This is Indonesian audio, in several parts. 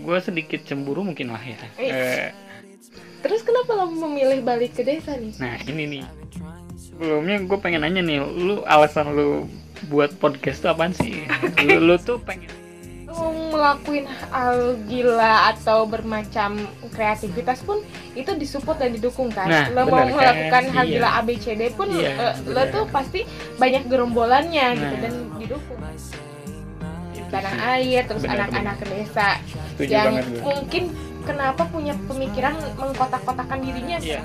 gue sedikit cemburu mungkin lah ya Eh. Eh, Terus kenapa lo memilih balik ke desa nih? nah ini nih sebelumnya gue pengen nanya nih lu alasan lu buat podcast tuh apaan sih lu, lu tuh pengen ngelakuin hal gila atau bermacam kreativitas pun itu disupport dan didukung kan. Nah, lo mau kan? melakukan hal Iya. gila ABCD pun Iya, eh, lo tuh pasti banyak gerombolannya gitu Nah. dan didukung. Tanah air terus anak-anak desa Setuju yang banget gue. mungkin kenapa punya pemikiran mengkotak-kotakan dirinya Iya.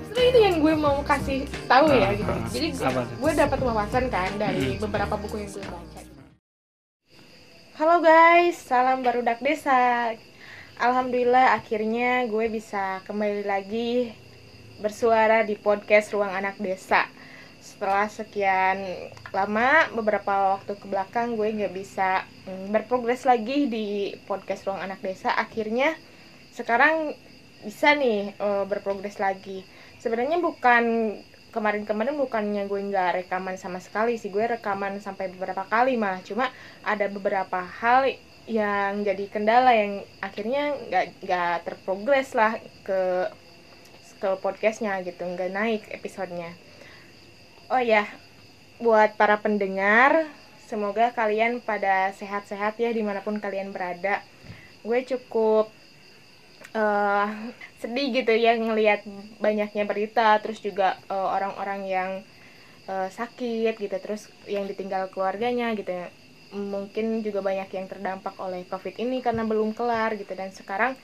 Justru itu yang gue mau kasih tahu ya Ah, gitu. ah. Jadi gue, gue dapat wawasan kan dari Hmm. beberapa buku yang gue baca. Halo guys, salam barudak desa. Alhamdulillah akhirnya gue bisa kembali lagi bersuara di podcast Ruang Anak Desa. Setelah sekian lama, beberapa waktu ke belakang gue nggak bisa mm, berprogres lagi di podcast Ruang Anak Desa. Akhirnya sekarang bisa nih eh, berprogres lagi. Sebenarnya bukan kemarin-kemarin bukannya gue nggak rekaman sama sekali sih gue rekaman sampai beberapa kali malah cuma ada beberapa hal yang jadi kendala yang akhirnya nggak nggak terprogres lah ke ke podcastnya gitu nggak naik episodenya oh ya buat para pendengar semoga kalian pada sehat-sehat ya di mana pun kalian berada. Gue cukup eh, sedih gitu ya ngelihat banyaknya berita terus juga eh, orang-orang yang eh, sakit gitu terus yang ditinggal keluarganya gitu. Mungkin juga banyak yang terdampak oleh covid ini karena belum kelar gitu. Dan sekarang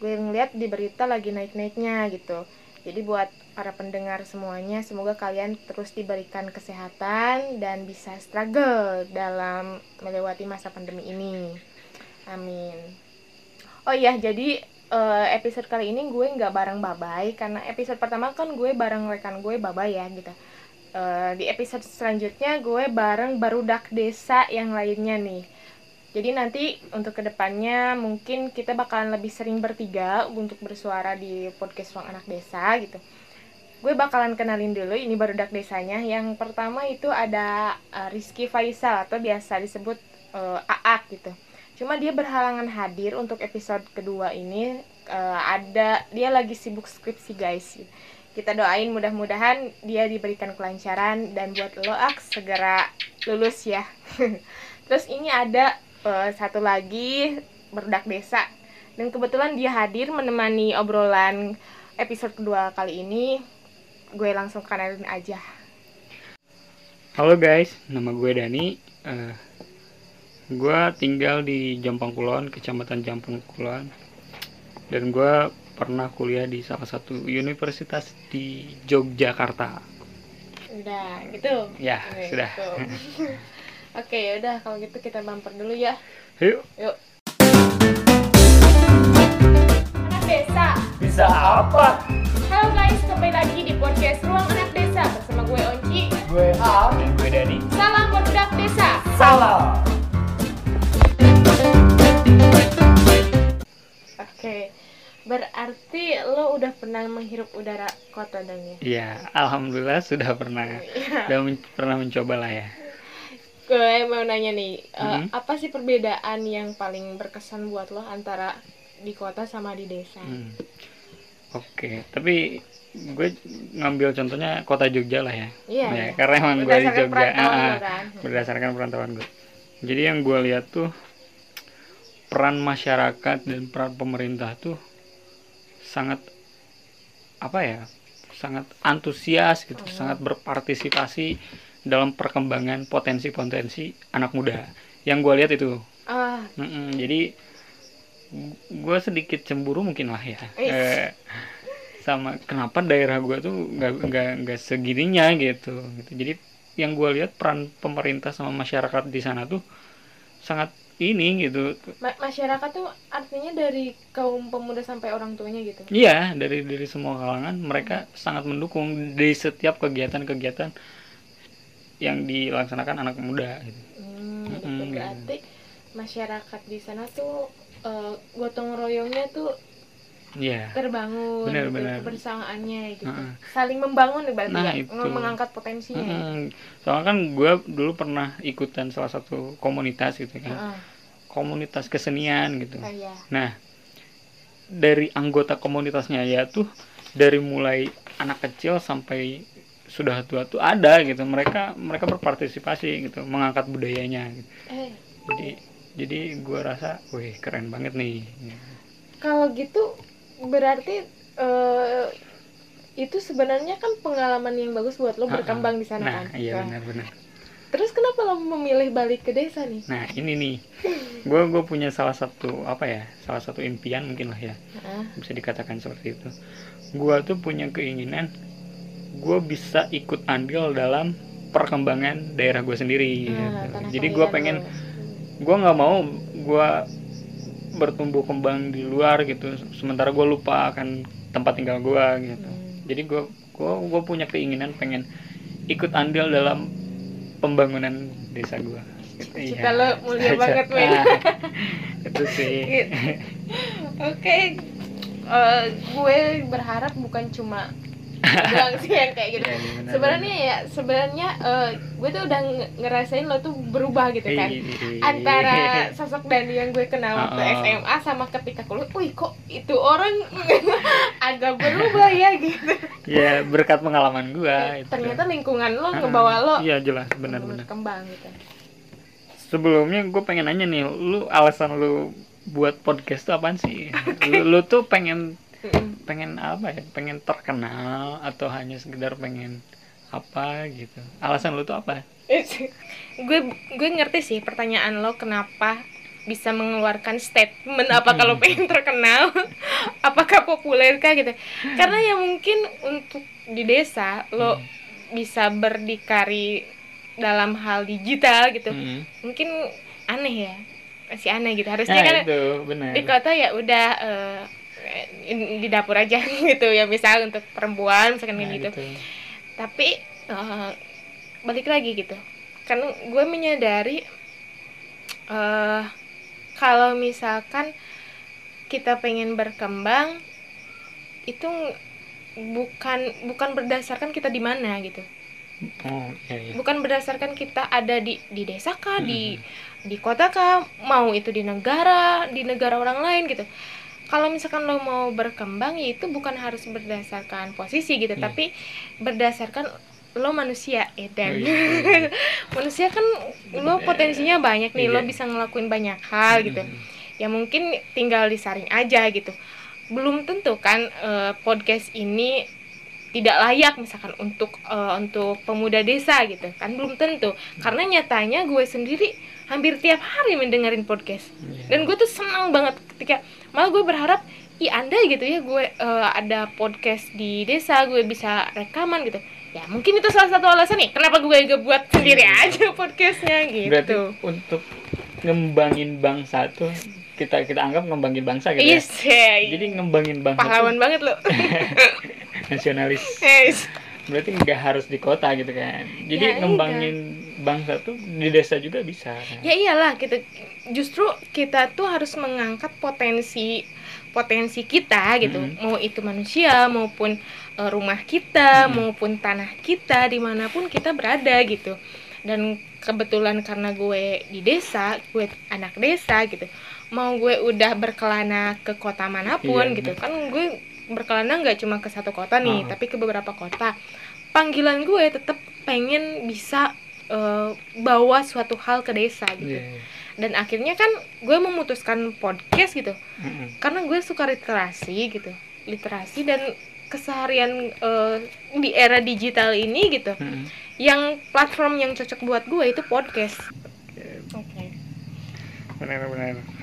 gue ngeliat di berita lagi naik-naiknya gitu. Jadi buat para pendengar semuanya semoga kalian terus diberikan kesehatan dan bisa struggle dalam melewati masa pandemi ini amin oh iya jadi eh, episode kali ini gue nggak bareng Babay karena episode pertama kan gue bareng rekan gue Babay ya gitu. Eh, di episode selanjutnya gue bareng barudak desa yang lainnya nih. Jadi nanti untuk ke depannya mungkin kita bakalan lebih sering bertiga untuk bersuara di podcast Ruang Anak Desa gitu. Gue bakalan kenalin dulu ini barudak desanya. Yang pertama itu ada eh, Rizky Faisal atau biasa disebut eh, Aak gitu. Cuma dia berhalangan hadir untuk episode kedua ini Eh, ada dia lagi sibuk skripsi guys. Kita doain mudah-mudahan dia diberikan kelancaran dan buat lo ak segera lulus ya. Terus ini ada eh, satu lagi berdak desa. Dan kebetulan dia hadir menemani obrolan episode kedua kali ini gue langsung kenalin aja Halo guys, nama gue Dani. Eh, gue tinggal di Jampang Kulon, Kecamatan Jampang Kulon. Dan gue pernah kuliah di salah satu universitas di Yogyakarta. udah gitu Ya, Oke, sudah. gitu. oke ya udah kalau gitu kita bumper dulu ya Yuk, Yuk. Desa. bisa apa? Halo guys, kembali lagi di podcast Ruang Anak Desa bersama gue Onci. Gue Al dan gue Dani. Salam budak desa. Salam. Oke. Berarti lo udah pernah menghirup udara kota dong ya? Iya, alhamdulillah sudah pernah. Sudah men- pernah mencoba lah ya. Gue mau nanya nih, eh, Mhm. apa sih perbedaan yang paling berkesan buat lo antara di kota sama di desa? Hmm. Oke, tapi gue ngambil contohnya kota Jogja lah ya. Iya. Ya, iya. karena emang gue di Jogja. Ah, ah. kan? berdasarkan perantauan gue. Jadi yang gue lihat tuh peran masyarakat dan peran pemerintah tuh sangat apa ya? Sangat antusias gitu, Oh. sangat berpartisipasi dalam perkembangan potensi-potensi anak muda. Yang gue lihat itu. Ah, Mm-mm, jadi gue sedikit cemburu mungkin lah ya. Eh, sama kenapa daerah gue tuh nggak nggak nggak segininya gitu gitu jadi yang gue lihat peran pemerintah sama masyarakat di sana tuh sangat ini gitu ma- masyarakat tuh artinya dari kaum pemuda sampai orang tuanya gitu. iya dari dari semua kalangan mereka sangat mendukung di setiap kegiatan-kegiatan yang dilaksanakan anak muda gitu. Hmm, gitu. Mm-mm, gitu. berarti masyarakat di sana tuh eh, gotong royongnya tuh Iya. terbangun Benar, gitu, benar. kebersamaannya gitu Heeh. saling membangun nih berarti Nah, ya itu. meng- mengangkat potensinya ya. Mm-mm. Soalnya kan gue dulu pernah ikutan salah satu komunitas gitu kan. Heeh. komunitas kesenian gitu Oh, iya. nah dari anggota komunitasnya ya tuh dari mulai anak kecil sampai sudah tua tuh ada gitu mereka mereka berpartisipasi gitu mengangkat budayanya gitu. Eh, jadi jadi gua rasa wih keren banget nih kalau gitu berarti eh, itu sebenarnya kan pengalaman yang bagus buat lo berkembang di sana nah kan. iya Nah, benar-benar Terus kenapa lo memilih balik ke desa nih? nah ini nih gue gue punya salah satu apa ya salah satu impian mungkin lah ya Heeh. bisa dikatakan seperti itu gue tuh punya keinginan gue bisa ikut andil dalam perkembangan daerah gue sendiri Nah, gitu. jadi gue pengen lo. Gue nggak mau gue bertumbuh kembang di luar gitu. Sementara gue lupa akan tempat tinggal gue gitu. Hmm. jadi gue gue gue punya keinginan pengen ikut andil dalam pembangunan desa gue Cita lo mulia banget, men. itu sih. Gitu. Oke, Eh, gue berharap bukan cuma bilang sih yang kayak gitu. Iya, iya, benar, Sebenarnya ya, sebenarnya eh, gue tuh udah nge- ngerasain lo tuh berubah gitu kan. Iya. Antara sosok Dani yang gue kenal waktu Oh. SMA sama ketika kuliah, wih kok itu orang agak berubah ya gitu. ya berkat pengalaman gue Ternyata lingkungan lo ngebawa lo iya jelas benar-benar berkembang gitu. sebelumnya gue pengen nanya nih lu alasan lu buat podcast tuh apaan sih lu, lu tuh pengen. Pengen apa ya? Pengen terkenal atau hanya sekedar pengen apa gitu? Alasan lu tuh apa? Gue gue ngerti sih pertanyaan lo kenapa bisa mengeluarkan statement apa kalau pengen terkenal apakah populer kah gitu. Karena ya mungkin untuk di desa lo bisa berdikari dalam hal digital gitu. Hmm. mungkin aneh ya masih aneh gitu. Harusnya Nah, kan itu di kota ya udah eh, di dapur aja gitu. Ya misal untuk perempuan misalkan Nah, gitu. itu. tapi eh, balik lagi gitu. Kan gue menyadari eh kalau misalkan kita pengen berkembang itu bukan bukan berdasarkan kita di mana gitu. Oh iya iya. Bukan berdasarkan kita ada di di desa kah di di kota kah mau itu di negara di negara orang lain gitu kalau misalkan lo mau berkembang ya itu bukan harus berdasarkan posisi gitu Iya. tapi berdasarkan lo manusia Oh, Edan iya. manusia kan lo potensinya banyak nih lo Iya. bisa ngelakuin banyak hal gitu Hmm. ya mungkin tinggal disaring aja gitu belum tentu kan eh, podcast ini tidak layak misalkan untuk eh, untuk pemuda desa gitu kan belum tentu karena nyatanya gue sendiri hampir tiap hari mendengarin podcast Iya. dan gue tuh senang banget ketika malah gue berharap i anda gitu ya gue eh, ada podcast di desa gue bisa rekaman gitu. Ya mungkin itu salah satu alasan nih kenapa gue gak buat sendiri aja podcastnya Hmm. berarti gitu untuk ngembangin bangsa tuh kita kita anggap ngembangin bangsa gitu ya? Yes jadi ngembangin bangsa pahlawan tuh banget lo nasionalis. Yes. berarti nggak harus di kota gitu kan? Jadi Ya, ngembangin bangsa tuh di desa juga bisa kan? ya iyalah gitu justru kita tuh harus mengangkat potensi potensi kita gitu Mhm. mau itu manusia maupun eh, rumah kita Mhm. maupun tanah kita di mana pun kita berada gitu dan kebetulan karena gue di desa gue anak desa gitu mau gue udah berkelana ke kota mana pun Iya, gitu kan gue berkelana nggak cuma ke satu kota nih Oh. tapi ke beberapa kota panggilan gue tetap pengen bisa eh, bawa suatu hal ke desa gitu. Iya, iya. dan akhirnya kan gue memutuskan podcast gitu. Mm-mm. karena gue suka literasi gitu. Literasi dan keseharian eh, di era digital ini gitu Mm-mm. yang platform yang cocok buat gue itu podcast. Oke. Benar-benar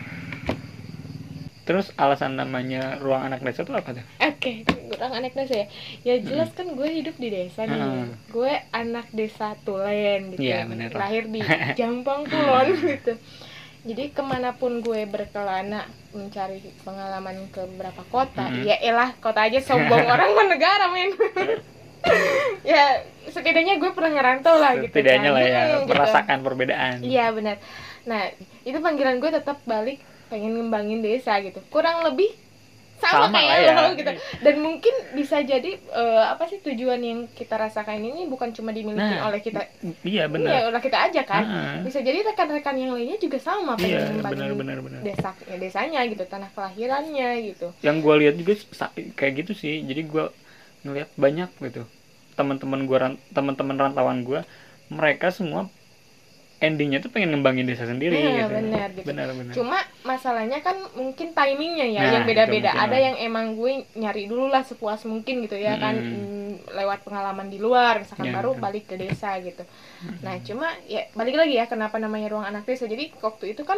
terus alasan namanya ruang anak desa tuh apa tuh oke orang anak desa ya ya jelas kan gue hidup di desa nih Hmm. gue anak desa Tulen gitu Iya, bener lahir di Jampang Kulon gitu jadi ke mana pun gue berkelana mencari pengalaman ke beberapa kota Hmm. ya elah kota aja sombong orang mah negara men ya setidaknya gue pernah ngerantau lah gitu setidaknya kan. lah ya Hmm, gitu. merasakan perbedaan Iya benar. Nah itu panggilan gue tetap balik pengen ngembangin desa gitu. Kurang lebih sama, Sama kayak ya. lo gitu. Dan mungkin bisa jadi eh, apa sih tujuan yang kita rasakan ini bukan cuma dimiliki Nah, oleh kita. iya Iya, benar. Oleh kita aja kan. Heeh. bisa jadi rekan-rekan yang lainnya juga sama iya pengen benar benar benar. desa ya, desanya gitu tanah kelahirannya gitu. Yang gue lihat juga kayak gitu sih. Jadi gue ngelihat banyak gitu. Teman-teman gue teman-teman rantauan gue mereka semua endingnya tuh pengen ngembangin desa sendiri Iya, gitu benar, gitu. benar benar cuma masalahnya kan mungkin timingnya ya Nah, yang beda-beda ada lah. yang emang gue nyari dulu lah sepuas mungkin gitu ya kan Mm-mm. mm, lewat pengalaman di luar misalkan Iya, baru betul. balik ke desa gitu nah cuma ya balik lagi ya kenapa namanya ruang anak desa jadi waktu itu kan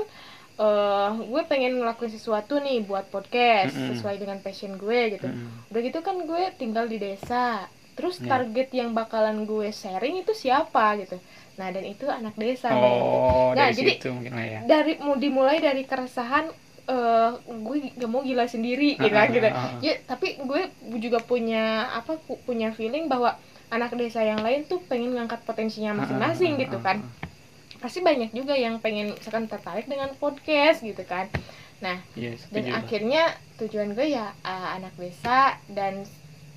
eh gue pengen ngelakuin sesuatu nih buat podcast Mm-mm. sesuai dengan passion gue gitu Mm-mm. udah gitu kan gue tinggal di desa terus Iya. target yang bakalan gue sharing itu siapa gitu. Nah dan itu anak desa oh Nah, dari jadi- situ mungkin lah ya. dari mau dimulai dari keresahan eh gue gak mau gila sendiri gitu Ah, gitu. ah, ah. ya tapi gue juga punya apa pu- punya feeling bahwa anak desa yang lain tuh pengen ngangkat potensinya masing-masing Ah, ah, gitu ah, kan. ah. pasti banyak juga yang pengen misalkan tertarik dengan podcast gitu kan. Nah Iya, dan akhirnya tujuan gue ya uh, anak desa dan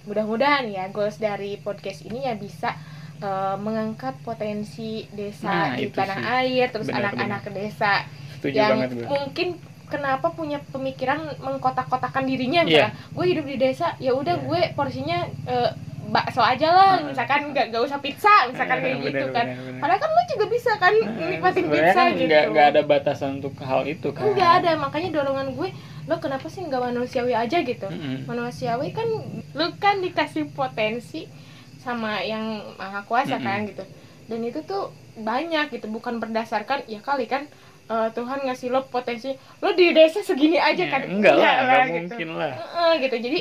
mudah-mudahan ya goals dari podcast ini ya bisa uh, mengangkat potensi desa Nah, di tanah sih. air terus anak-anak desa setuju yang banget gue mungkin kenapa punya pemikiran mengkotak-kotakan dirinya misalkan gue hidup di desa ya udah Iya. gue porsinya uh, bakso aja lah. Ah. misalkan nggak nggak usah pizza misalkan kayak Benar, gitu kan. benar, benar. padahal kan lu juga bisa kan Nah, nikmatin pizza kan gitu. nggak nggak ada batasan untuk hal itu kan. Enggak ada, makanya dorongan gue lo kenapa sih nggak manusiawi aja? gitu. Mm-mm. manusiawi kan lu kan dikasih potensi sama yang maha kuasa Mm-mm. kan gitu. Dan itu tuh banyak gitu bukan berdasarkan ya kali kan eh, Tuhan ngasih lo potensi lo di desa segini aja Ya, kan. enggak lah enggak gitu. mungkin lah. Heeh, gitu. Jadi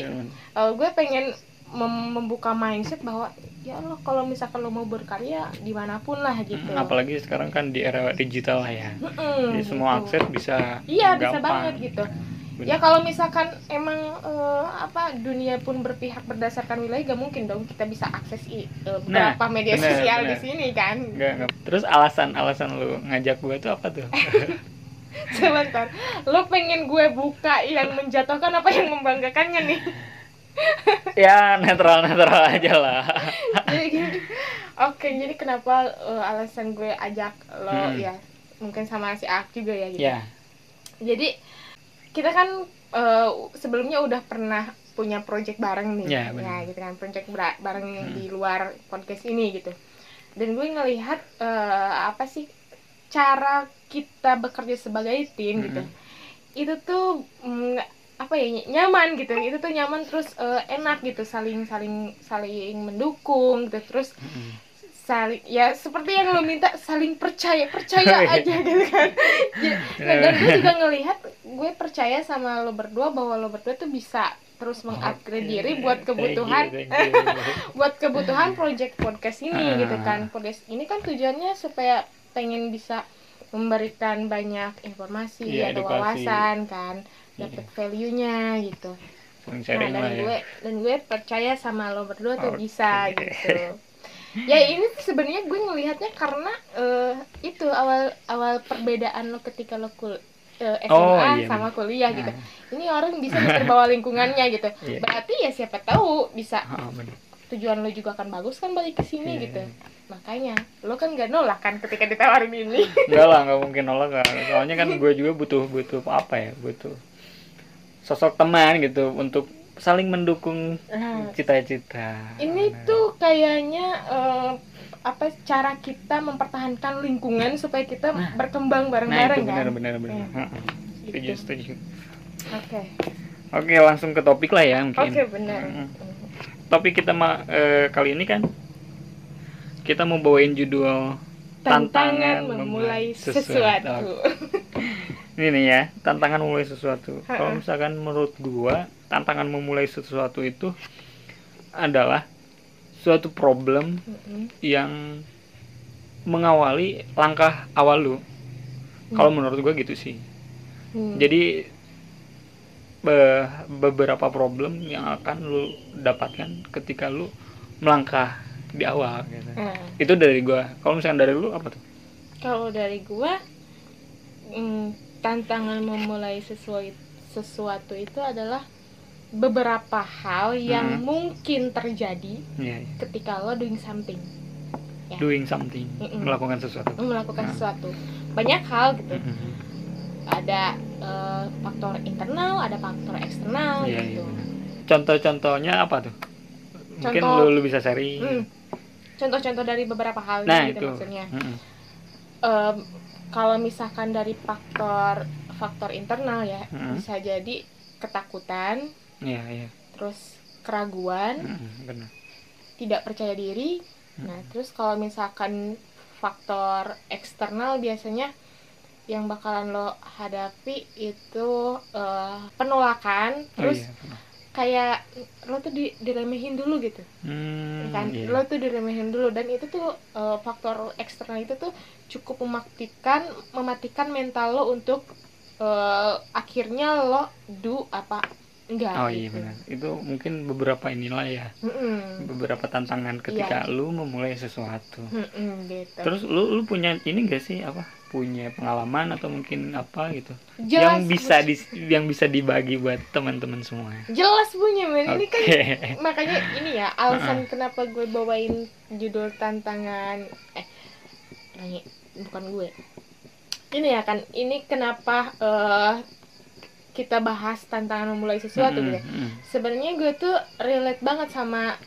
eh, gue pengen mem- membuka mindset bahwa ya lo kalau misalkan lo mau berkarya di mana pun lah gitu Mm, apalagi sekarang kan di era digital lah ya Mm-mm, jadi semua gitu. akses bisa Iya bisa gampang. banget gitu. Benar. Ya kalau misalkan emang eh, apa dunia pun berpihak berdasarkan wilayah gak mungkin dong kita bisa akses i- Nah, beberapa media benar, sosial di benar. sini kan. Nggak, nggak. terus alasan alasan lu ngajak gue tuh apa tuh Sebentar, lo pengen gue buka yang menjatuhkan apa yang membanggakannya nih? ya netral netral aja lah jadi gini, oke jadi kenapa eh, alasan gue ajak lo Hmm. ya mungkin sama si Ak juga ya gitu. ya Jadi kita kan eh, sebelumnya udah pernah punya project bareng nih, Ya, benar. gitu kan, project bareng Hmm. di luar podcast ini gitu. Dan gue ngelihat eh, apa sih cara kita bekerja sebagai tim gitu, Mm-mm. itu tuh mm, apa ya nyaman gitu, itu tuh nyaman terus eh, enak gitu, saling saling saling mendukung gitu, terus Mm-mm. saling ya seperti yang lo minta saling percaya percaya aja gitu kan Ya, nah, dan gue juga ngelihat gue percaya sama lo berdua bahwa lo berdua tuh bisa terus mengupgrade Oke. diri buat Thank kebutuhan you, thank you. buat kebutuhan project podcast ini Ah. gitu kan podcast ini kan tujuannya supaya pengen bisa memberikan banyak informasi Iya, atau edukasi. wawasan kan dapat Iya. value-nya gitu Nah, dan lah ya gue dan gue percaya sama lo berdua tuh Oke. bisa gitu. Ya ini sebenarnya gue ngelihatnya karena eh, itu awal awal perbedaan lo ketika lo kul eh, SMA Oh, iya, sama kuliah gitu. Nah, Ini orang bisa terbawa lingkungannya gitu. Iya. Berarti ya siapa tahu bisa ah, bener. tujuan lo juga akan bagus kan balik ke sini Iya, gitu. iya. Makanya lo kan gak nolak kan ketika ditawarin ini. Enggak lah, nggak mungkin nolak kan. Soalnya kan gue juga butuh butuh apa ya? Butuh sosok teman gitu untuk saling mendukung Nah, cita-cita. ini Nah, tuh kayaknya eh, apa cara kita mempertahankan lingkungan supaya kita Nah. berkembang Nah, bareng-bareng itu kan. benar-benar benar. Heeh. Setuju, Gitu. setuju. Oke. Oke, langsung ke topik lah ya mungkin. Oke, benar. Mm. Topik kita ma- eh, kali ini kan kita mau bawain judul Tantangan memulai sesuatu. Ini nih ya, tantangan memulai sesuatu. Kalau misalkan menurut gua, tantangan memulai sesuatu itu adalah suatu problem yang mengawali langkah awal lu. Kalau menurut gua gitu sih. Hmm. Jadi be- beberapa problem yang akan lu dapatkan ketika lu melangkah di awal gitu. Itu dari gua. Kalau misalkan dari lu apa tuh? kalau dari gua mm, tantangan memulai sesuai sesuatu itu adalah beberapa hal yang Hmm. mungkin terjadi Iya, iya. ketika lo doing something Ya. doing something Mm-mm. melakukan sesuatu lo melakukan Nah. sesuatu banyak hal gitu Mm-mm. ada eh, faktor internal ada faktor eksternal Iya, iya, gitu benar. contoh-contohnya apa tuh mungkin Contoh- lu, lu bisa sharing Hmm. contoh-contoh dari beberapa hal nah gitu itu maksudnya Mm-mm. Em, kalau misalkan dari faktor faktor internal ya Mm-mm. bisa jadi ketakutan iya iya terus keraguan Mm-mm, benar tidak percaya diri Mm. nah terus kalau misalkan faktor eksternal biasanya yang bakalan lo hadapi itu eh, penolakan oh terus iya benar. Kayak lo tuh di, diremehin dulu gitu. Hmm, kan? iya. lo tuh diremehin dulu dan itu tuh eh, faktor eksternal itu tuh cukup mematikan mematikan mental lo untuk eh, akhirnya lo do apa enggak oh iya gitu. benar. Itu mungkin beberapa inilah ya. Mm-mm. beberapa tantangan ketika lu memulai sesuatu. Mm-mm, gitu. Terus lu lu punya ini gak sih apa punya pengalaman atau mungkin apa gitu? Jelas yang bisa di, yang bisa dibagi buat teman-teman semua. Jelas punya men. Ini oke. kan makanya ini ya alasan kenapa gue bawain judul tantangan eh ini bukan gue. Ini ya kan ini kenapa eh, kita bahas tantangan memulai sesuatu gitu ya. Mm-mm, mm. sebenarnya gue tuh relate banget sama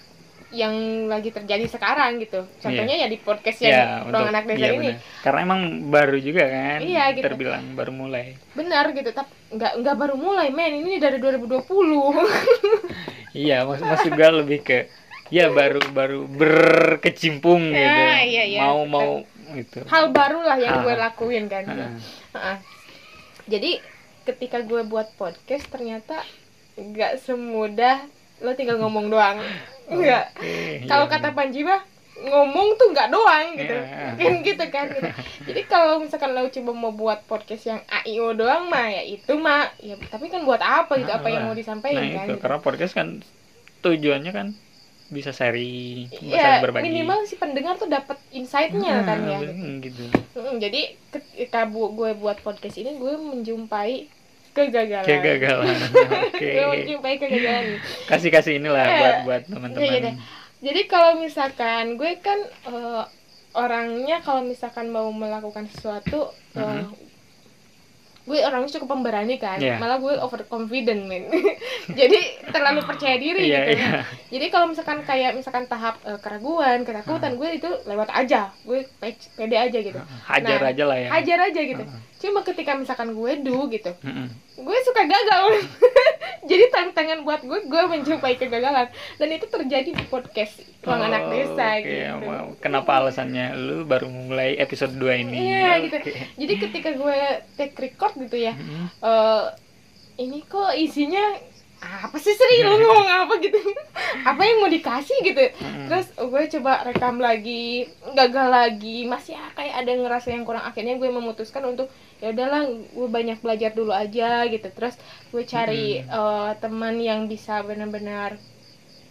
yang lagi terjadi sekarang gitu contohnya ya di podcast yang ya ruang anak desa iya ini benar. karena emang baru juga kan Iya, gitu. terbilang baru mulai benar gitu tapi nggak nggak baru mulai men ini dari 2020 iya maksud maksud gue lebih ke ya baru baru berkecimpung Ya, gitu iya, iya. mau mau gitu hal baru lah yang gue Ah. lakuin kan Heeh. Heeh. jadi ketika gue buat podcast ternyata nggak semudah lo tinggal ngomong doang enggak Oke, iya, kalau kata Panji mah ngomong tuh nggak doang gitu. Iya. kan gitu kan gitu. jadi kalau misalkan lo coba mau buat podcast yang AIO doang mah ya itu mah ya tapi kan buat apa gitu apa yang mau disampaikan nah kan itu. gitu. karena podcast kan tujuannya kan bisa sharing bisa ya berbagi. minimal si pendengar tuh dapat insight-nya kan ya Hmm, gitu. Mm, jadi ketika gue buat podcast ini gue menjumpai kegagalan kegagalan oke menjumpai kegagalan kasih kasih inilah Eh, buat buat iya, iya teman-teman deh. jadi kalau misalkan gue kan eh, orangnya kalau misalkan mau melakukan sesuatu eh, Mhm. Gue orangnya cukup pemberani kan Iya. malah gue overconfident men jadi terlalu percaya diri iya gitu iya jadi kalau misalkan kayak misalkan tahap eh, keraguan ketakutan gue itu lewat aja gue pe- pede aja gitu hajar Nah, aja lah ya hajar aja gitu Heeh. cuma ketika misalkan gue do gitu Mm-mm. gue suka gagal jadi tantangan buat gue gue menjumpai kegagalan dan itu terjadi di podcast ruang Oh, anak desa oke. gitu Wow. Kenapa alasannya lu baru mulai episode 2 ini? Iya, gitu. Oke. jadi ketika gue take record gitu ya. Mm-mm. eh ini kok isinya apa sih Sri? Lu ngomong apa gitu? Apa yang mau dikasih gitu? Mm-mm. terus gue coba rekam lagi gagal lagi. Masih ya, kayak ada ngerasa yang kurang. Akhirnya gue memutuskan untuk ya udahlah gue banyak belajar dulu aja gitu. Terus gue cari eh, teman yang bisa benar-benar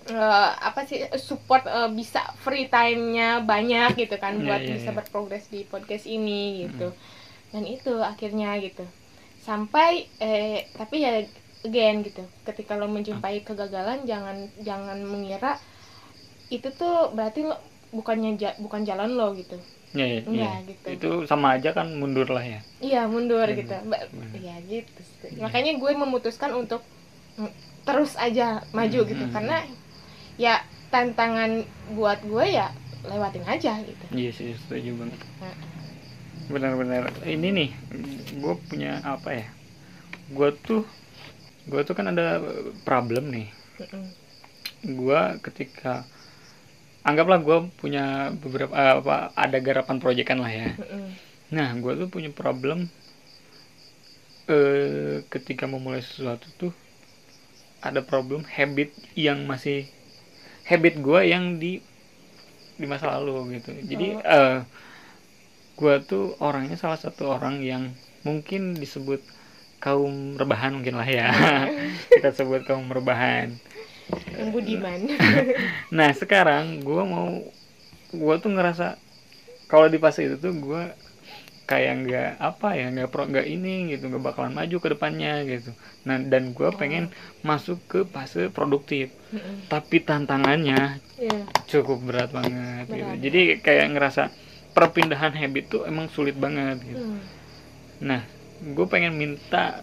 eh, apa sih support eh, bisa free time-nya banyak gitu kan Iya, buat iya, bisa iya. berprogres di podcast ini gitu dan itu akhirnya gitu sampai eh tapi ya again gitu ketika lo menjumpai kegagalan jangan jangan mengira itu tuh berarti lo bukannya ja- bukan jalan lo gitu Iya, iya, Enggak, iya. gitu. Itu sama aja kan mundur lah ya. iya mundur Hmm. gitu Ba- Hmm. ya gitu sih. Iya. makanya gue memutuskan untuk terus aja maju Hmm, gitu hmm. karena ya tantangan buat gue ya lewatin aja gitu Iya sih, setuju banget. Nah. Benar-benar. Ini nih, gue punya apa ya? Gue tuh, gue tuh kan ada problem nih. Gue ketika anggaplah gue punya beberapa eh, apa ada garapan proyekan lah ya. Nah, gue tuh punya problem eh ketika memulai sesuatu tuh ada problem habit yang masih habit gue yang di di masa lalu gitu. Jadi Oh. Gue tuh orangnya salah satu orang yang mungkin disebut kaum rebahan mungkin lah ya. Kita sebut kaum rebahan. yang budiman Nah sekarang gue mau gue tuh ngerasa kalau di fase itu tuh gue kayak nggak apa ya nggak pro nggak ini gitu nggak bakalan maju ke depannya gitu nah dan gue pengen masuk ke fase produktif Mm-mm. tapi tantangannya Iya. cukup berat banget gitu Berat. jadi kayak ngerasa perpindahan habit tuh emang sulit banget gitu Hmm. nah gue pengen minta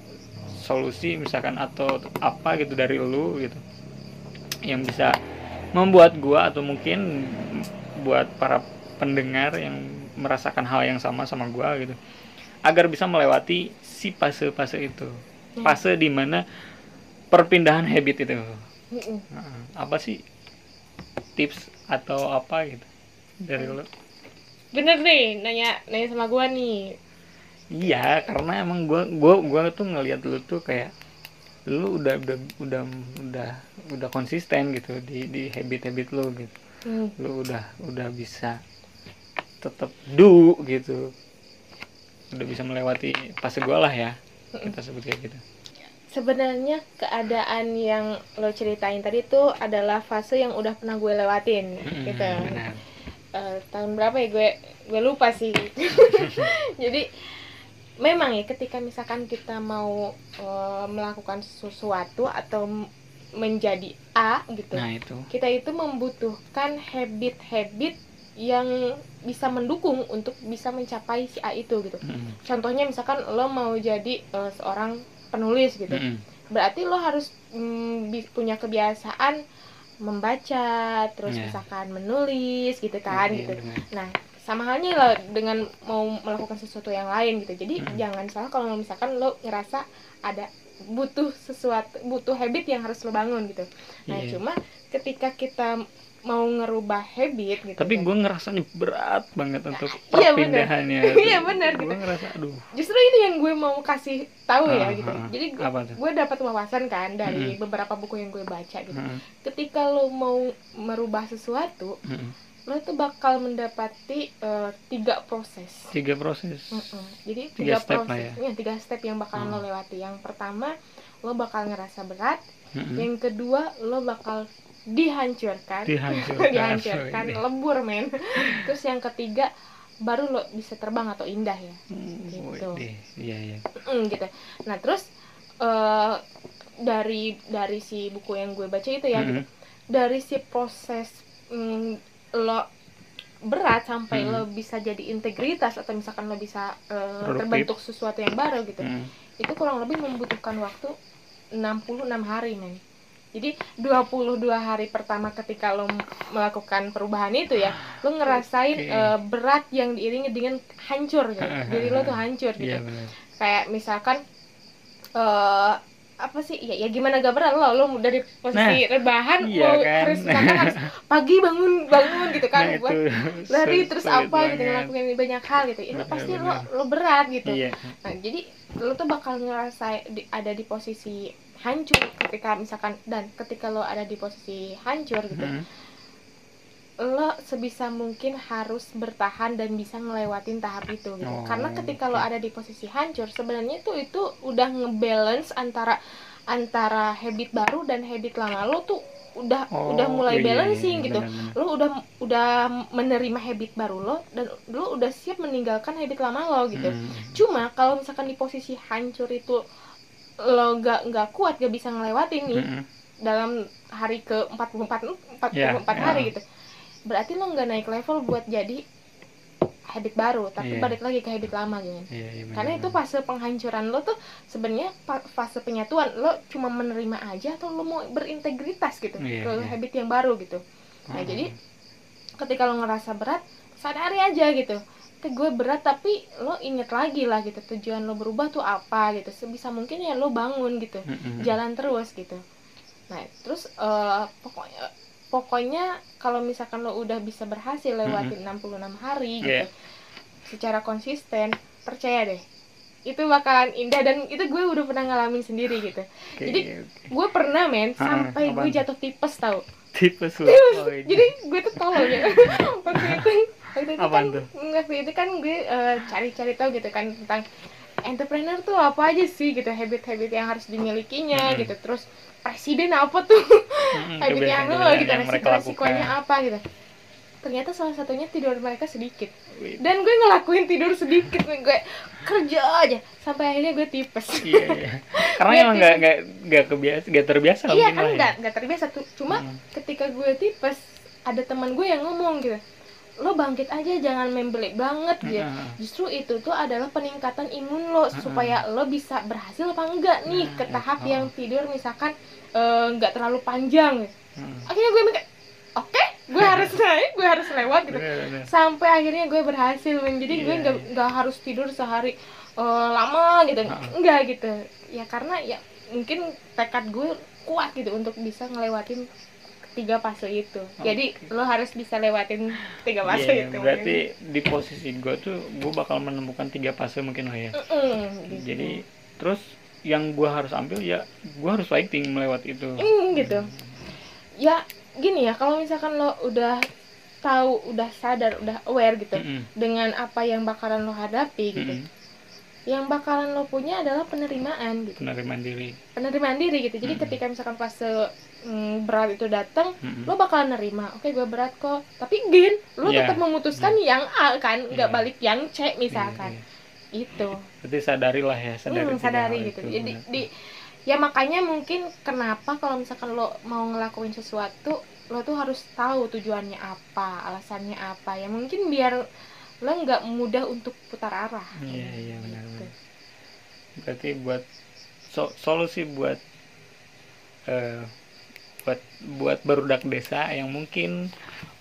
solusi misalkan atau apa gitu dari lu gitu yang bisa membuat gua atau mungkin buat para pendengar yang merasakan hal yang sama sama gua gitu agar bisa melewati si fase-fase itu Ya. fase di mana perpindahan habit itu Mm-mm. Nah, apa sih tips atau apa gitu dari lu Bener nih, nanya nanya sama gua nih. Iya, karena emang gua gua gua tuh ngelihat lu tuh kayak lu udah udah udah udah udah konsisten gitu di di habit-habit lu gitu. Hmm. Lu udah udah bisa tetap do gitu. Udah bisa melewati fase gua lah ya. Kita sebut kayak gitu. Sebenarnya keadaan yang lo ceritain tadi tuh adalah fase yang udah pernah gue lewatin, Mm-mm, gitu. benar. Eh, tahun berapa ya gue gue lupa sih. Jadi memang ya ketika misalkan kita mau eh, melakukan sesuatu atau menjadi A gitu, Nah, itu. kita itu membutuhkan habit-habit yang bisa mendukung untuk bisa mencapai si A itu gitu. Mm-mm. Contohnya misalkan lo mau jadi eh, seorang penulis gitu. Mm-mm. Berarti lo harus mm, punya kebiasaan membaca, terus Iya. misalkan menulis gitu kan Iya, gitu. benar. Nah, sama halnya lah dengan mau melakukan sesuatu yang lain gitu. Jadi Mm. jangan salah kalau misalkan lo ngerasa ada butuh sesuatu, butuh habit yang harus lo bangun gitu. Nah, Iya. cuma ketika kita mau ngerubah habit gitu. Tapi kan, gue ngerasanya berat banget untuk Iya, bener. perpindahannya. Iya, bener, Gue gitu. ngerasa aduh. justru ini yang gue mau kasih tahu ya Ah, gitu. ah. Jadi gue, gue dapat wawasan kan dari Mm-mm. beberapa buku yang gue baca gitu. Mm-mm. Ketika lo mau merubah sesuatu, Mm-mm. lo tuh bakal mendapati eh, tiga proses. Tiga proses. Mm-mm. Jadi Tiga tiga, step lah proses, ya. tiga step yang bakalan Hmm. lo lewati. Yang pertama, lo bakal ngerasa berat. Mm-mm. Yang kedua, lo bakal dihancurkan, Dihancurkan. dihancurkan, lebur men. Terus yang ketiga, baru lo bisa terbang atau indah ya. Hmm, Gitu. Iya iya. Mm, gitu. Nah terus eh, dari dari si buku yang gue baca itu ya, gitu. Mm-mm. dari si proses mm, lo berat sampai Mm. lo bisa jadi integritas atau misalkan lo bisa Produktif. terbentuk sesuatu yang baru gitu, Mm. itu kurang lebih membutuhkan waktu 66 hari men. Jadi 22 hari pertama ketika lo melakukan perubahan itu ya, lo ngerasain Oke. eh, berat yang diiringi dengan hancur gitu. Jadi lo tuh hancur gitu Iya benar. kayak misalkan eh apa sih ya, ya gimana gak berat lo lo dari posisi rebahan iya lo kan. harus misalkan harus pagi bangun bangun gitu kan Nah, buat lari sulit terus apa gitu banget. ngelakuin banyak hal gitu itu Benar, pasti lo benar. lo berat gitu Iya. nah jadi lo tuh bakal ngerasa di- ada di posisi hancur ketika misalkan dan ketika lo ada di posisi hancur gitu Mm. lo sebisa mungkin harus bertahan dan bisa ngelewatin tahap itu gitu. Oh, Karena ketika lo oke. ada di posisi hancur, sebenarnya itu itu udah ngebalance antara antara habit baru dan habit lama. Lo tuh udah Oh, udah mulai iya, iya, balancing iya, gitu. benar-benar. Lo udah udah menerima habit baru lo dan lo udah siap meninggalkan habit lama lo gitu. Mm. Cuma kalau misalkan di posisi hancur itu lo gak nggak kuat gak bisa ngelewatin nih Mm-mm. dalam hari ke 44 44 Ya, hari ya. gitu. Berarti lo nggak naik level buat jadi habit baru, tapi Iya. balik lagi ke habit lama gitu. Iya, iya, Karena itu fase penghancuran lo tuh sebenarnya fase penyatuan. Lo cuma menerima aja atau lo mau berintegritas gitu Iya, ke iya. habit yang baru gitu. Nah, Mm. jadi ketika lo ngerasa berat, sadari aja gitu. Ke gue berat tapi lo inget lagi lah gitu tujuan lo berubah tuh apa gitu. Sebisa mungkin ya lo bangun gitu jalan terus gitu. Nah, terus eh, pokoknya pokoknya kalau misalkan lo udah bisa berhasil lewatin 66 hari gitu. Iya. Secara konsisten, percaya deh. Itu bakalan indah dan itu gue udah pernah ngalamin sendiri gitu. Oke, jadi, oke. Gue pernah men Ah, sampai gue jatuh tipes tau. Tipe sulit. Oh, iya. Jadi gue tuh tolol ya. waktu itu waktu itu Apaan kan tuh? waktu itu kan gue eh, cari-cari tahu gitu kan tentang entrepreneur tuh apa aja sih gitu habit-habit yang harus dimilikinya Mm-mm. gitu terus presiden apa tuh Mm-mm, habit yang lo gitu resiko resikonya apa gitu ternyata salah satunya tidur mereka sedikit dan gue ngelakuin tidur sedikit nih gue kerja aja sampai akhirnya gue tipes iya, iya. karena emang nggak nggak nggak kebiasa nggak terbiasa iya kan ya. nggak nggak terbiasa tuh cuma Hmm. ketika gue tipes ada teman gue yang ngomong gitu lo bangkit aja jangan membeli banget gitu Heeh. justru itu tuh adalah peningkatan imun lo Mm-mm. supaya lo bisa berhasil apa enggak nih Nah, ke tahap itu. yang tidur misalkan eh, nggak terlalu panjang Heeh. akhirnya gue mikir oke gue harus naik gue harus lewat gitu. Bener, bener. sampai akhirnya gue berhasil men jadi gue Iya, nggak nggak harus tidur sehari eh, lama gitu. Enggak gitu. Ya karena ya mungkin tekad gue kuat gitu untuk bisa ngelewatin tiga fase itu. Jadi lo harus bisa lewatin tiga fase Iya, itu berarti di posisi gue tuh gue bakal menemukan tiga fase mungkin lah ya. Mm, gitu. jadi terus yang gue harus ambil ya gue harus fighting melewati itu. Mm, gitu. Ya gini ya kalau misalkan lo udah tahu udah sadar udah aware gitu Mm-mm. dengan apa yang bakalan lo hadapi gitu Mm-mm. yang bakalan lo punya adalah penerimaan gitu penerimaan diri penerimaan diri gitu jadi Mm-mm. ketika misalkan fase mm, berat itu datang Mm-mm. lo bakalan nerima oke gue berat kok tapi gin lo Iya. tetap memutuskan yang A kan nggak Iya. balik yang C misalkan Iya, iya. itu berarti sadarilah ya sadari Hmm, sadari gitu itu, jadi di ya makanya mungkin kenapa kalau misalkan lo mau ngelakuin sesuatu lo tuh harus tahu tujuannya apa alasannya apa ya mungkin biar lo nggak mudah untuk putar arah iya iya benar Gitu. benar berarti buat so- solusi buat eh buat buat berudak desa yang mungkin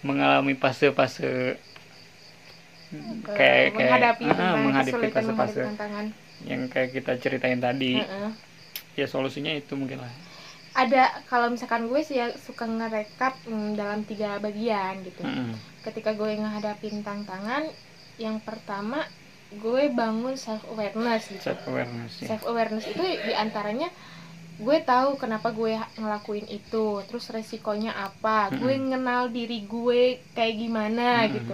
mengalami fase-fase Ke- kayak kayak menghadapi ah, menghadapi fase-fase yang kayak kita ceritain tadi Heeh. Ya solusinya itu mungkin lah ada kalau misalkan gue sih ya suka ngerekap mm, dalam tiga bagian gitu Mm-mm. ketika gue ngehadapin tantangan yang pertama gue bangun self awareness gitu self awareness ya. self awareness itu di antaranya gue tahu kenapa gue ngelakuin itu terus resikonya apa gue Mm-mm. ngenal diri gue kayak gimana Mm-mm. gitu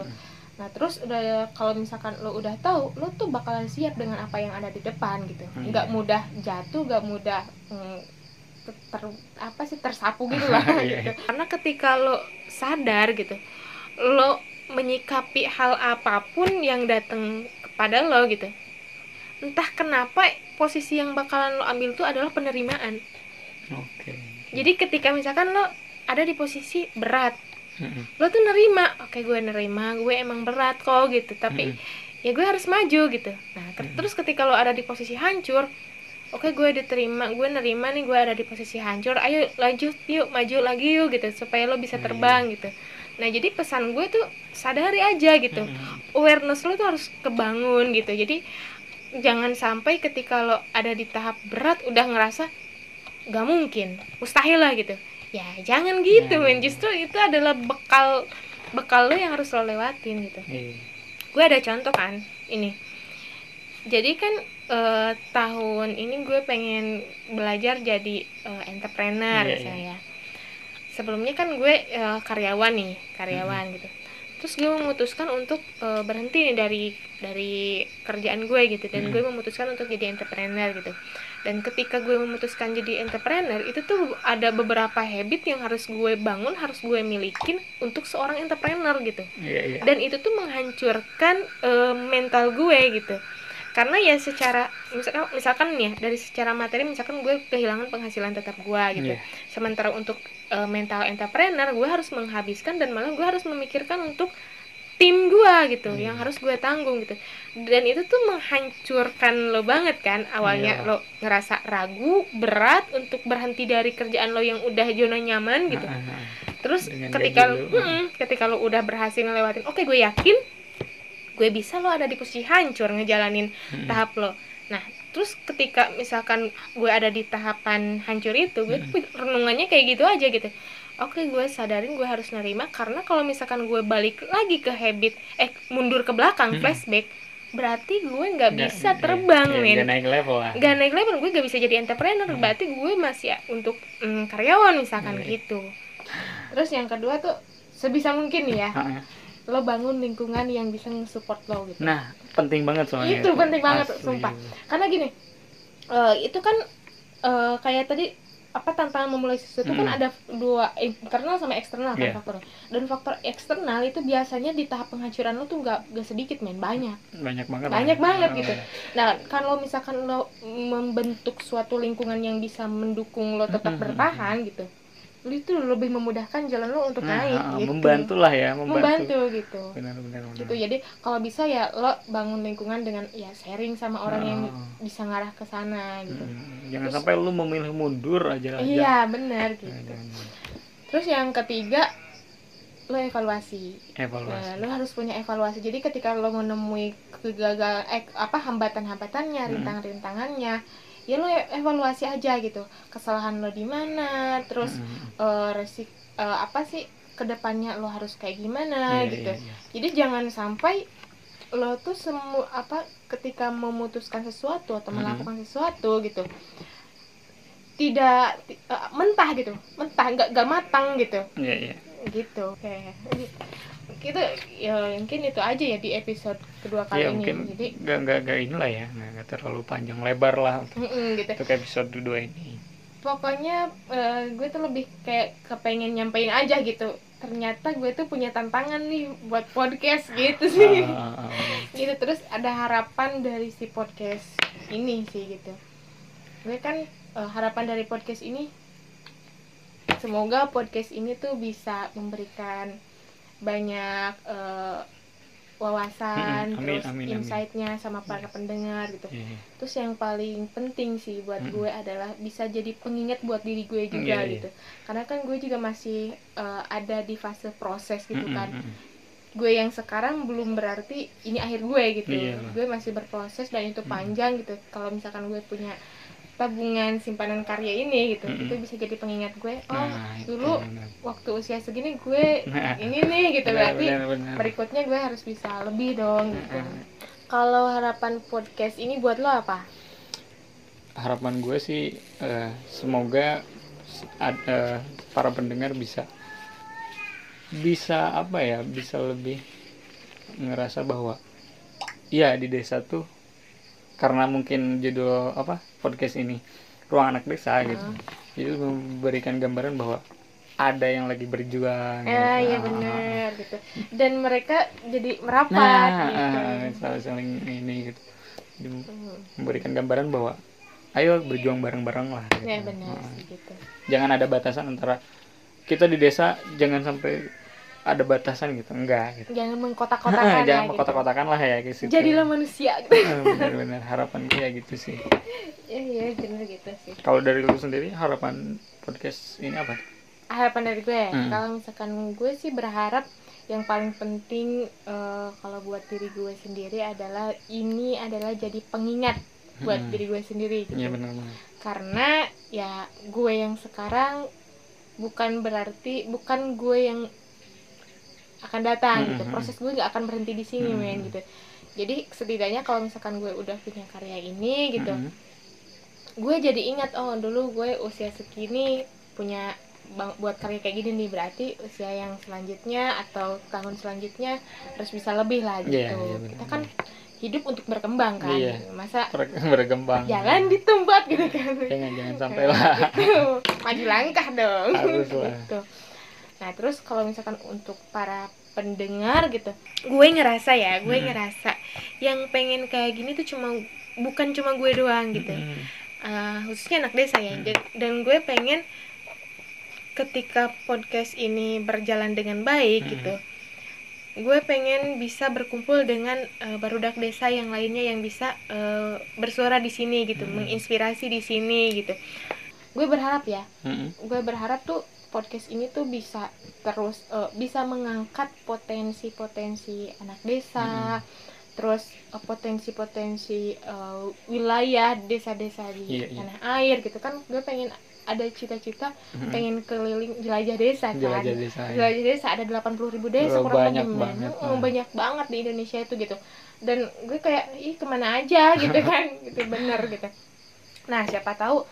nah terus udah kalau misalkan lo udah tahu lo tuh bakalan siap dengan apa yang ada di depan gitu. Hmm. nggak mudah jatuh nggak mudah mm, ter, ter- apa sih tersapu gitu lah Iya, gitu. karena ketika lo sadar gitu lo menyikapi hal apa pun yang datang kepada lo gitu entah kenapa posisi yang bakalan lo ambil tuh adalah penerimaan. Oke. Jadi ketika misalkan lo ada di posisi berat Mm-mm. lo tuh nerima oke gue nerima gue emang berat kok gitu tapi Mm-mm. ya gue harus maju gitu nah ke- Mm-mm. terus ketika lo ada di posisi hancur oke gue diterima gue nerima nih gue ada di posisi hancur ayo lanjut yuk maju lagi yuk gitu supaya lo bisa terbang gitu nah jadi pesan gue tuh sadari aja gitu Mm-mm. awareness lo tuh harus kebangun gitu jadi jangan sampai ketika lo ada di tahap berat udah ngerasa gak mungkin mustahil lah gitu ya jangan gitu Ya, men. ya. justru itu adalah bekal bekal lo yang harus lo lewatin gitu. Iya. gue ada contoh kan ini. Jadi kan eh, tahun ini gue pengen belajar jadi eh, entrepreneur Iya, saya sebelumnya kan gue eh, karyawan nih karyawan gitu. Terus gue memutuskan untuk eh, berhenti nih dari dari kerjaan gue gitu. Dan Mm. gue memutuskan untuk jadi entrepreneur gitu dan ketika gue memutuskan jadi entrepreneur itu tuh ada beberapa habit yang harus gue bangun harus gue milikin untuk seorang entrepreneur gitu Iya, iya. dan itu tuh menghancurkan eh, mental gue gitu karena ya secara misalkan misalkan nih ya dari secara materi misalkan gue kehilangan penghasilan tetap gue gitu Iya. sementara untuk eh, mental entrepreneur gue harus menghabiskan dan malah gue harus memikirkan untuk tim gue gitu Hmm. yang harus gue tanggung gitu dan itu tuh menghancurkan lo banget kan awalnya Iya. lo ngerasa ragu berat untuk berhenti dari kerjaan lo yang udah zona nyaman gitu Ah, ah, ah. terus Dengan ketika gaji lo mm-mm, ketika lo udah berhasil ngelewatin oke gue yakin gue bisa lo ada di posisi hancur ngejalanin Mm-mm. tahap lo nah terus ketika misalkan gue ada di tahapan hancur itu gue Mm. tuh renungannya kayak gitu aja gitu oke gue sadarin gue harus nerima karena kalau misalkan gue balik lagi ke habit eh mundur ke belakang Mm. flashback berarti gue nggak bisa terbang iya, men nggak naik level lah gak naik level gue gak bisa jadi entrepreneur Hmm. berarti gue masih ya untuk mm, karyawan misalkan Iya. gitu terus yang kedua tuh sebisa mungkin ya lo bangun lingkungan yang bisa nge-support lo gitu nah penting banget soalnya Itu penting banget, Asli. sumpah. karena gini eh, itu kan eh, kayak tadi apa tantangan memulai sesuatu kan Mm. ada dua internal sama eksternal kan Iya. faktornya dan faktor eksternal itu biasanya di tahap penghancuran lo tuh nggak nggak sedikit men banyak banyak banget Banyak banget Oh, gitu. iya. nah kalau misalkan lo membentuk suatu lingkungan yang bisa mendukung lo tetap Mm, mm, mm, bertahan gitu lo itu lebih memudahkan jalan lo untuk Nah, naik gitu. membantu lah ya membantu, membantu gitu. Benar benar benar. Gitu jadi kalau bisa ya lo bangun lingkungan dengan ya sharing sama orang yang Ah. bisa ngarah ke sana gitu. Hmm, jangan Terus- sampai lu memilih mundur aja aja iya benar gitu. Nah, jangan. terus yang ketiga lo evaluasi. Evaluasi. Nah, lo harus punya evaluasi. Jadi ketika lo menemui kegagalan eh, apa hambatan-hambatannya, Hmm. rintang-rintangannya, ya lo evaluasi aja gitu. Kesalahan lo di mana, terus Hmm, eh, resik eh, apa sih ke depannya lo harus kayak gimana iya, gitu. iya, iya. Jadi jangan sampai lo tuh semu apa ketika memutuskan sesuatu atau Hmm. melakukan sesuatu gitu tidak ti- eh, mentah gitu mentah nggak nggak matang gitu iya iya gitu oke kita ya mungkin itu aja ya di episode kedua kali Iya, ini. mungkin jadi nggak nggak nggak inilah ya nggak nggak terlalu panjang lebar lah untuk, mm-mm, gitu. untuk episode kedua ini. Pokoknya eh, gue tuh lebih kayak kepengen nyampein aja gitu. Ternyata gue tuh punya tantangan nih buat podcast gitu sih. Ah. gitu terus ada harapan dari si podcast ini sih gitu. Gue kan eh, harapan dari podcast ini semoga podcast ini tuh bisa memberikan banyak eh, wawasan Mm-mm, amin, terus amin, amin. insight-nya sama para pendengar gitu Iya, iya. terus yang paling penting sih buat Mm-mm. gue adalah bisa jadi pengingat buat diri gue juga Iya, iya. gitu karena kan gue juga masih eh, ada di fase proses gitu Mm-mm, kan mm-mm. gue yang sekarang belum berarti ini akhir gue gitu Iya. gue masih berproses dan itu Mm. panjang gitu kalau misalkan gue punya tabungan simpanan karya ini gitu Mm-mm. itu bisa jadi pengingat gue oh Nah, dulu benar. waktu usia segini gue Nah, ini nih gitu benar, berarti benar, benar. berikutnya gue harus bisa lebih dong gitu Nah, kalau harapan podcast ini buat lo apa harapan gue sih eh, semoga ad- eh, para pendengar bisa bisa apa ya bisa lebih ngerasa bahwa iya di desa tuh karena mungkin judul apa podcast ini ruang anak desa gitu Ah. itu memberikan gambaran bahwa ada yang lagi berjuang ya gitu. iya Ah, bener gitu dan mereka jadi merapat nah gitu ah, saling saling ini gitu Jadi Hmm. memberikan gambaran bahwa ayo berjuang bareng-bareng lah gitu. ya benar Ah. sih gitu jangan ada batasan antara kita di desa jangan sampai ada batasan gitu enggak gitu jangan mengkotak-kotakan jangan lah, mengkotak-kotakan lah ya gitu gitu. jadilah manusia gitu benar-benar harapan kayak gitu sih Iya, iya bener gitu sih. kalau dari lu sendiri harapan podcast ini apa Harapan dari gue, Hmm. kalau misalkan gue sih berharap yang paling penting eh, kalau buat diri gue sendiri adalah ini adalah jadi pengingat buat Hmm. diri gue sendiri gitu. Iya benar-benar Karena ya gue yang sekarang bukan berarti bukan gue yang akan datang Hmm, gitu. hmm, Proses gue nggak akan berhenti di sini Hmm. men gitu. Jadi setidaknya kalau misalkan gue udah punya karya ini gitu, Mm-mm. gue jadi ingat oh dulu gue usia segini punya bang- buat karya kayak gini nih berarti usia yang selanjutnya atau tahun selanjutnya harus bisa lebih lah gitu Iya, iya, benar. kita kan hidup untuk berkembang kan Iya. masa Ber- berkembang jalan di tempat gitu kan jangan jangan sampai lah Gitu. maju langkah dong Harus lah. gitu. Nah terus kalau misalkan untuk para pendengar gitu gue ngerasa ya gue Hmm. ngerasa yang pengen kayak gini tuh cuma bukan cuma gue doang gitu Mm-mm. uh, khususnya anak desa ya Hmm. Dan- dan gue pengen ketika podcast ini berjalan dengan baik Hmm. gitu gue pengen bisa berkumpul dengan uh, barudak desa yang lainnya yang bisa uh, bersuara di sini gitu Hmm. menginspirasi di sini gitu gue berharap ya Mm-mm. gue berharap tuh podcast ini tuh bisa terus uh, bisa mengangkat potensi-potensi anak desa terus uh, potensi-potensi uh, wilayah desa-desa di Iya, iya. tanah air gitu kan. Gue pengen ada cita-cita pengen keliling jelajah desa kan. Jelajah desa ya. jelajah desa ada 80.000 ribu desa Oh, kurang banyak lebih banget, nah. banyak banget di Indonesia itu gitu. Dan gue kayak ih ke mana aja? gitu kan gitu bener gitu. Nah siapa tahu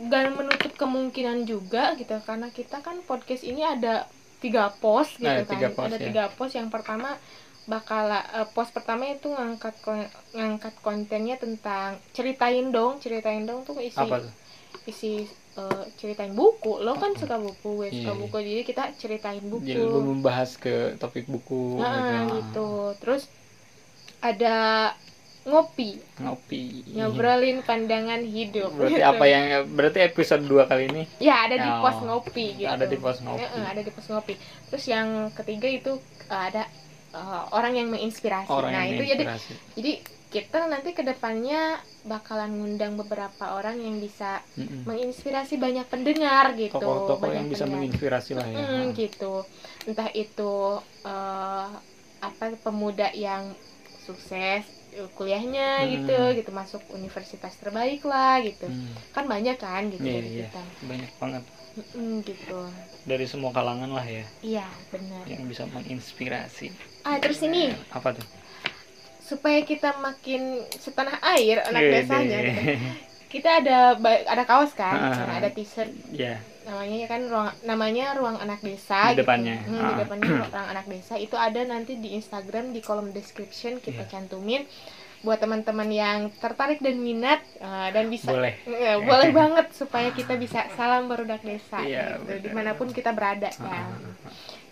dan menutup kemungkinan juga gitu karena kita kan podcast ini ada tiga pos gitu Nah, kan. tiga pos, ada ya. tiga pos. Yang pertama bakal eh, pos pertama itu ngangkat kon- ngangkat kontennya tentang ceritain dong ceritain dong tuh isi apa tuh? isi eh, ceritain buku. Lo kan suka buku gue suka Iya, iya. buku jadi kita ceritain buku. Jadi membahas ke topik buku Nah, gitu. Terus ada ngopi Ngopi. ngobrolin pandangan hidup Berarti gitu. apa yang berarti episode 2 kali ini ya ada di Oh, pos ngopi gitu ada di pos ngopi. Ya, ada di pos ngopi terus yang ketiga itu eh, ada eh, orang yang menginspirasi orang nah yang itu jadi menginspirasi. jadi kita nanti ke depannya bakalan ngundang beberapa orang yang bisa Mm-mm. menginspirasi banyak pendengar gitu Tokoh-tokoh banyak yang bisa pendengar. menginspirasi lah ya. Mm, gitu entah itu eh, apa pemuda yang sukses kuliahnya Hmm. gitu gitu masuk universitas terbaik lah gitu Hmm, kan banyak kan gitu Iya, dari iya. kita banyak banget Mm, gitu dari semua kalangan lah ya iya benar yang bisa menginspirasi. ah terus ini Apa tuh? supaya kita makin setanah air anak Wede. desanya gitu. kita ada ada kaos kan Ah. ada t-shirt ya, namanya ya kan ruang namanya ruang anak desa Di gitu. depannya. Hmm, di Ah. depannya ruang anak desa itu ada nanti di Instagram di kolom description kita Iya. cantumin buat teman-teman yang tertarik dan minat eh, dan bisa boleh. Eh, boleh banget supaya kita bisa salam barudak desa Iya, gitu, di mana pun kita berada Ah, kan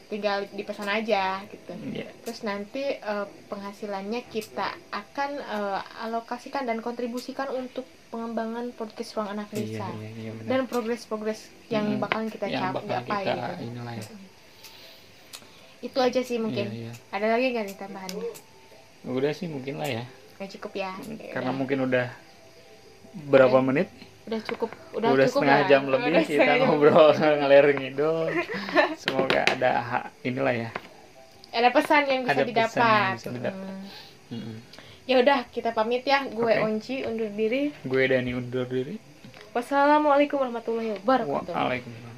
tinggal dipesan aja gitu Iya. terus nanti eh, penghasilannya kita akan eh, alokasikan dan kontribusikan untuk pengembangan podcast ruang anak Iya, desa iya, iya, benar. dan progres-progres yang Mm-mm. bakalan kita yang cap bakal kita gitu. inilah ya. itu aja sih mungkin Iya, iya. ada lagi nggak nih tambahannya Udah sih mungkin lah ya. nggak cukup ya Karena Udah. mungkin udah berapa menit? Udah cukup udah, Udah, cukup setengah lah. jam lebih Udah kita ngobrol ngalir ngidul. Semoga ada ha- inilah ya. ada pesan yang bisa Ada didapat yang bisa didapat. Hmm. Ya udah kita pamit ya gue Oke. Onci undur diri Gue Dani undur diri. wassalamualaikum warahmatullahi wabarakatuh Waalaikumsalam.